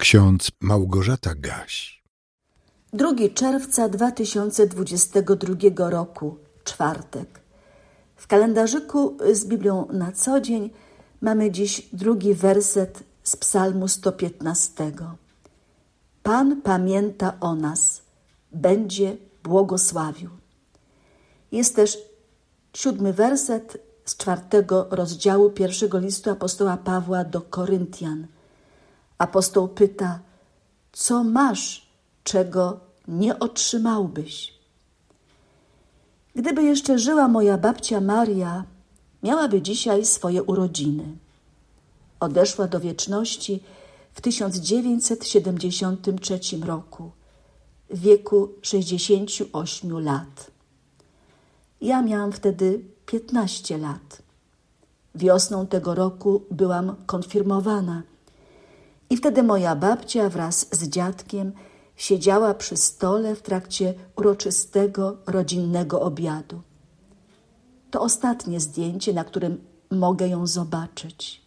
Ksiądz Małgorzata Gaś. 2 czerwca 2022 roku, czwartek. W kalendarzyku z Biblią na co dzień mamy dziś drugi werset z Psalmu 115. Pan pamięta o nas, będzie błogosławił. Jest też siódmy werset z czwartego rozdziału pierwszego listu apostoła Pawła do Koryntian – Apostoł pyta: Co masz, czego nie otrzymałbyś? Gdyby jeszcze żyła moja babcia Maria, miałaby dzisiaj swoje urodziny. Odeszła do wieczności w 1973 roku, w wieku 68 lat. Ja miałam wtedy 15 lat. Wiosną tego roku byłam konfirmowana i wtedy moja babcia wraz z dziadkiem siedziała przy stole w trakcie uroczystego rodzinnego obiadu. To ostatnie zdjęcie, na którym mogę ją zobaczyć.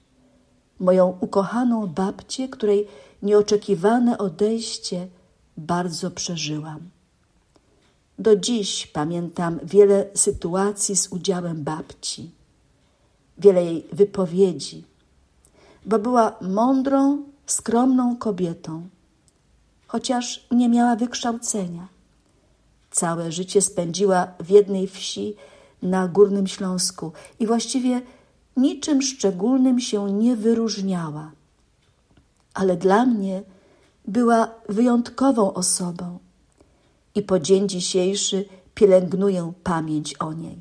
Moją ukochaną babcię, której nieoczekiwane odejście bardzo przeżyłam. Do dziś pamiętam wiele sytuacji z udziałem babci, wiele jej wypowiedzi, bo była mądrą, skromną kobietą, chociaż nie miała wykształcenia. Całe życie spędziła w jednej wsi na Górnym Śląsku i właściwie niczym szczególnym się nie wyróżniała. Ale dla mnie była wyjątkową osobą i po dzień dzisiejszy pielęgnuję pamięć o niej.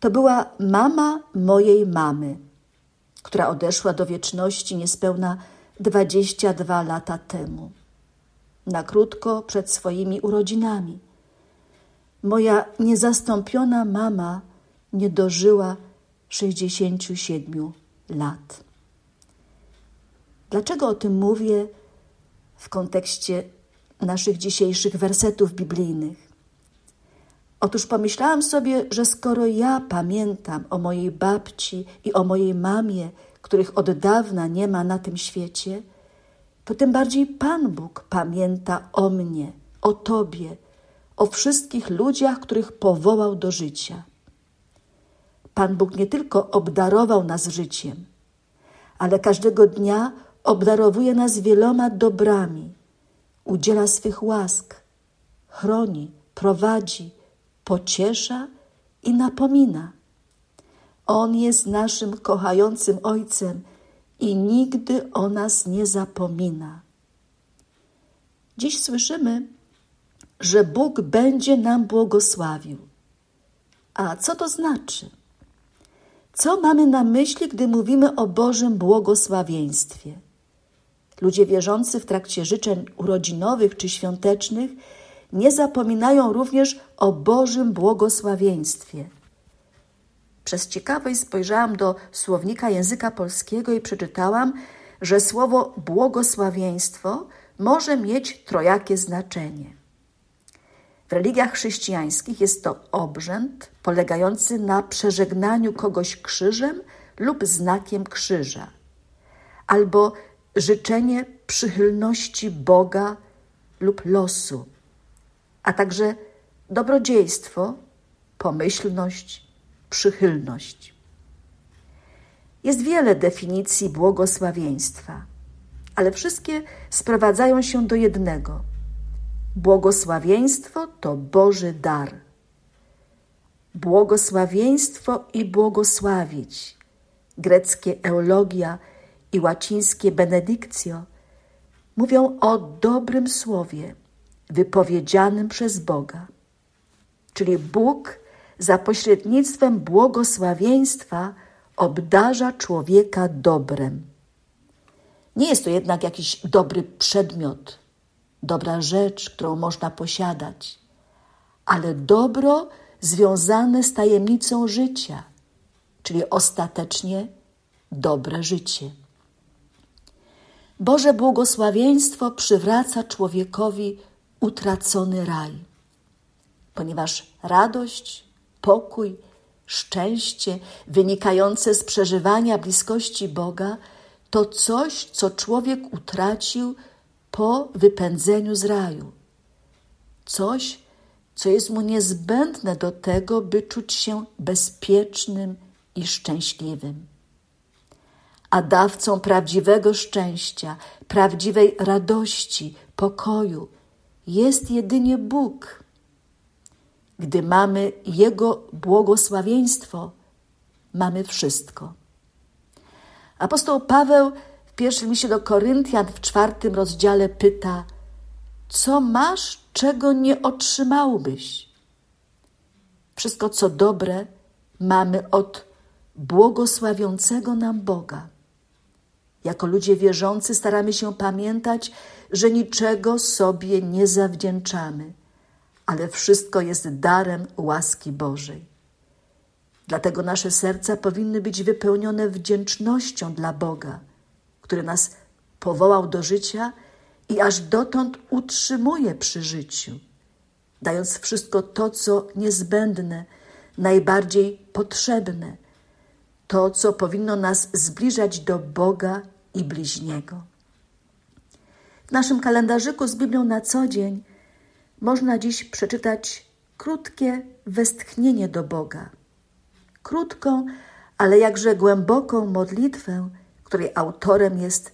To była mama mojej mamy która odeszła do wieczności niespełna 22 lata temu, na krótko przed swoimi urodzinami. Moja niezastąpiona mama nie dożyła 67 lat. Dlaczego o tym mówię w kontekście naszych dzisiejszych wersetów biblijnych? Otóż pomyślałam sobie, że skoro ja pamiętam o mojej babci i o mojej mamie, których od dawna nie ma na tym świecie, to tym bardziej Pan Bóg pamięta o mnie, o Tobie, o wszystkich ludziach, których powołał do życia. Pan Bóg nie tylko obdarował nas życiem, ale każdego dnia obdarowuje nas wieloma dobrami, udziela swych łask, chroni, prowadzi, pociesza i napomina. On jest naszym kochającym Ojcem i nigdy o nas nie zapomina. Dziś słyszymy, że Bóg będzie nam błogosławił. A co to znaczy? Co mamy na myśli, gdy mówimy o Bożym błogosławieństwie? Ludzie wierzący w trakcie życzeń urodzinowych czy świątecznych nie zapominają również o Bożym błogosławieństwie. Przez ciekawość spojrzałam do słownika języka polskiego i przeczytałam, że słowo błogosławieństwo może mieć trojakie znaczenie. W religiach chrześcijańskich jest to obrzęd polegający na przeżegnaniu kogoś krzyżem lub znakiem krzyża, albo życzenie przychylności Boga lub losu a także dobrodziejstwo, pomyślność, przychylność. Jest wiele definicji błogosławieństwa, ale wszystkie sprowadzają się do jednego. Błogosławieństwo to Boży dar. Błogosławieństwo i błogosławić, greckie eulogia i łacińskie benedictio, mówią o dobrym słowie – wypowiedzianym przez Boga. Czyli Bóg za pośrednictwem błogosławieństwa obdarza człowieka dobrem. Nie jest to jednak jakiś dobry przedmiot, dobra rzecz, którą można posiadać, ale dobro związane z tajemnicą życia, czyli ostatecznie dobre życie. Boże błogosławieństwo przywraca człowiekowi utracony raj, ponieważ radość, pokój, szczęście wynikające z przeżywania bliskości Boga to coś, co człowiek utracił po wypędzeniu z raju. Coś, co jest mu niezbędne do tego, by czuć się bezpiecznym i szczęśliwym. A dawcą prawdziwego szczęścia, prawdziwej radości, pokoju jest jedynie Bóg. Gdy mamy Jego błogosławieństwo, mamy wszystko. Apostoł Paweł w pierwszym liście do Koryntian w czwartym rozdziale pyta: Co masz, czego nie otrzymałbyś? Wszystko, co dobre, mamy od błogosławiącego nam Boga. Jako ludzie wierzący staramy się pamiętać, że niczego sobie nie zawdzięczamy, ale wszystko jest darem łaski Bożej. Dlatego nasze serca powinny być wypełnione wdzięcznością dla Boga, który nas powołał do życia i aż dotąd utrzymuje przy życiu, dając wszystko to, co niezbędne, najbardziej potrzebne, to, co powinno nas zbliżać do Boga i bliźniego. W naszym kalendarzyku z Biblią na co dzień można dziś przeczytać krótkie westchnienie do Boga. Krótką, ale jakże głęboką modlitwę, której autorem jest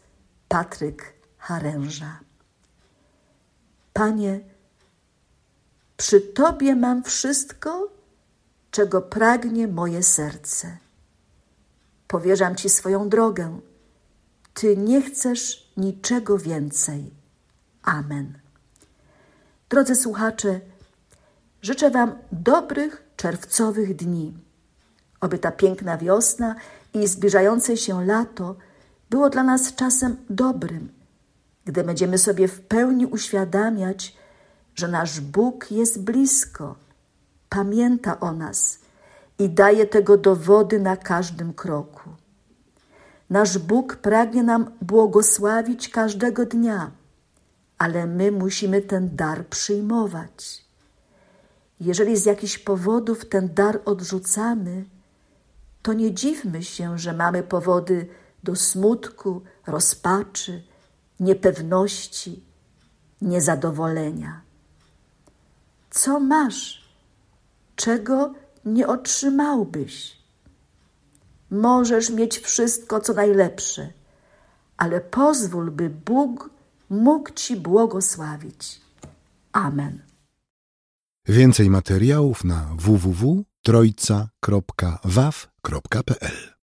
Patryk Haręża. Panie, przy Tobie mam wszystko, czego pragnie moje serce. Powierzam Ci swoją drogę. Ty nie chcesz niczego więcej. Amen. Drodzy słuchacze, życzę Wam dobrych czerwcowych dni. Oby ta piękna wiosna i zbliżające się lato było dla nas czasem dobrym, gdy będziemy sobie w pełni uświadamiać, że nasz Bóg jest blisko, pamięta o nas i daje tego dowody na każdym kroku. Nasz Bóg pragnie nam błogosławić każdego dnia, ale my musimy ten dar przyjmować. Jeżeli z jakichś powodów ten dar odrzucamy, to nie dziwmy się, że mamy powody do smutku, rozpaczy, niepewności, niezadowolenia. Co masz, czego nie otrzymałbyś? Możesz mieć wszystko, co najlepsze, ale pozwól, by Bóg mógł Ci błogosławić. Amen. Więcej materiałów na www.trojca.waw.pl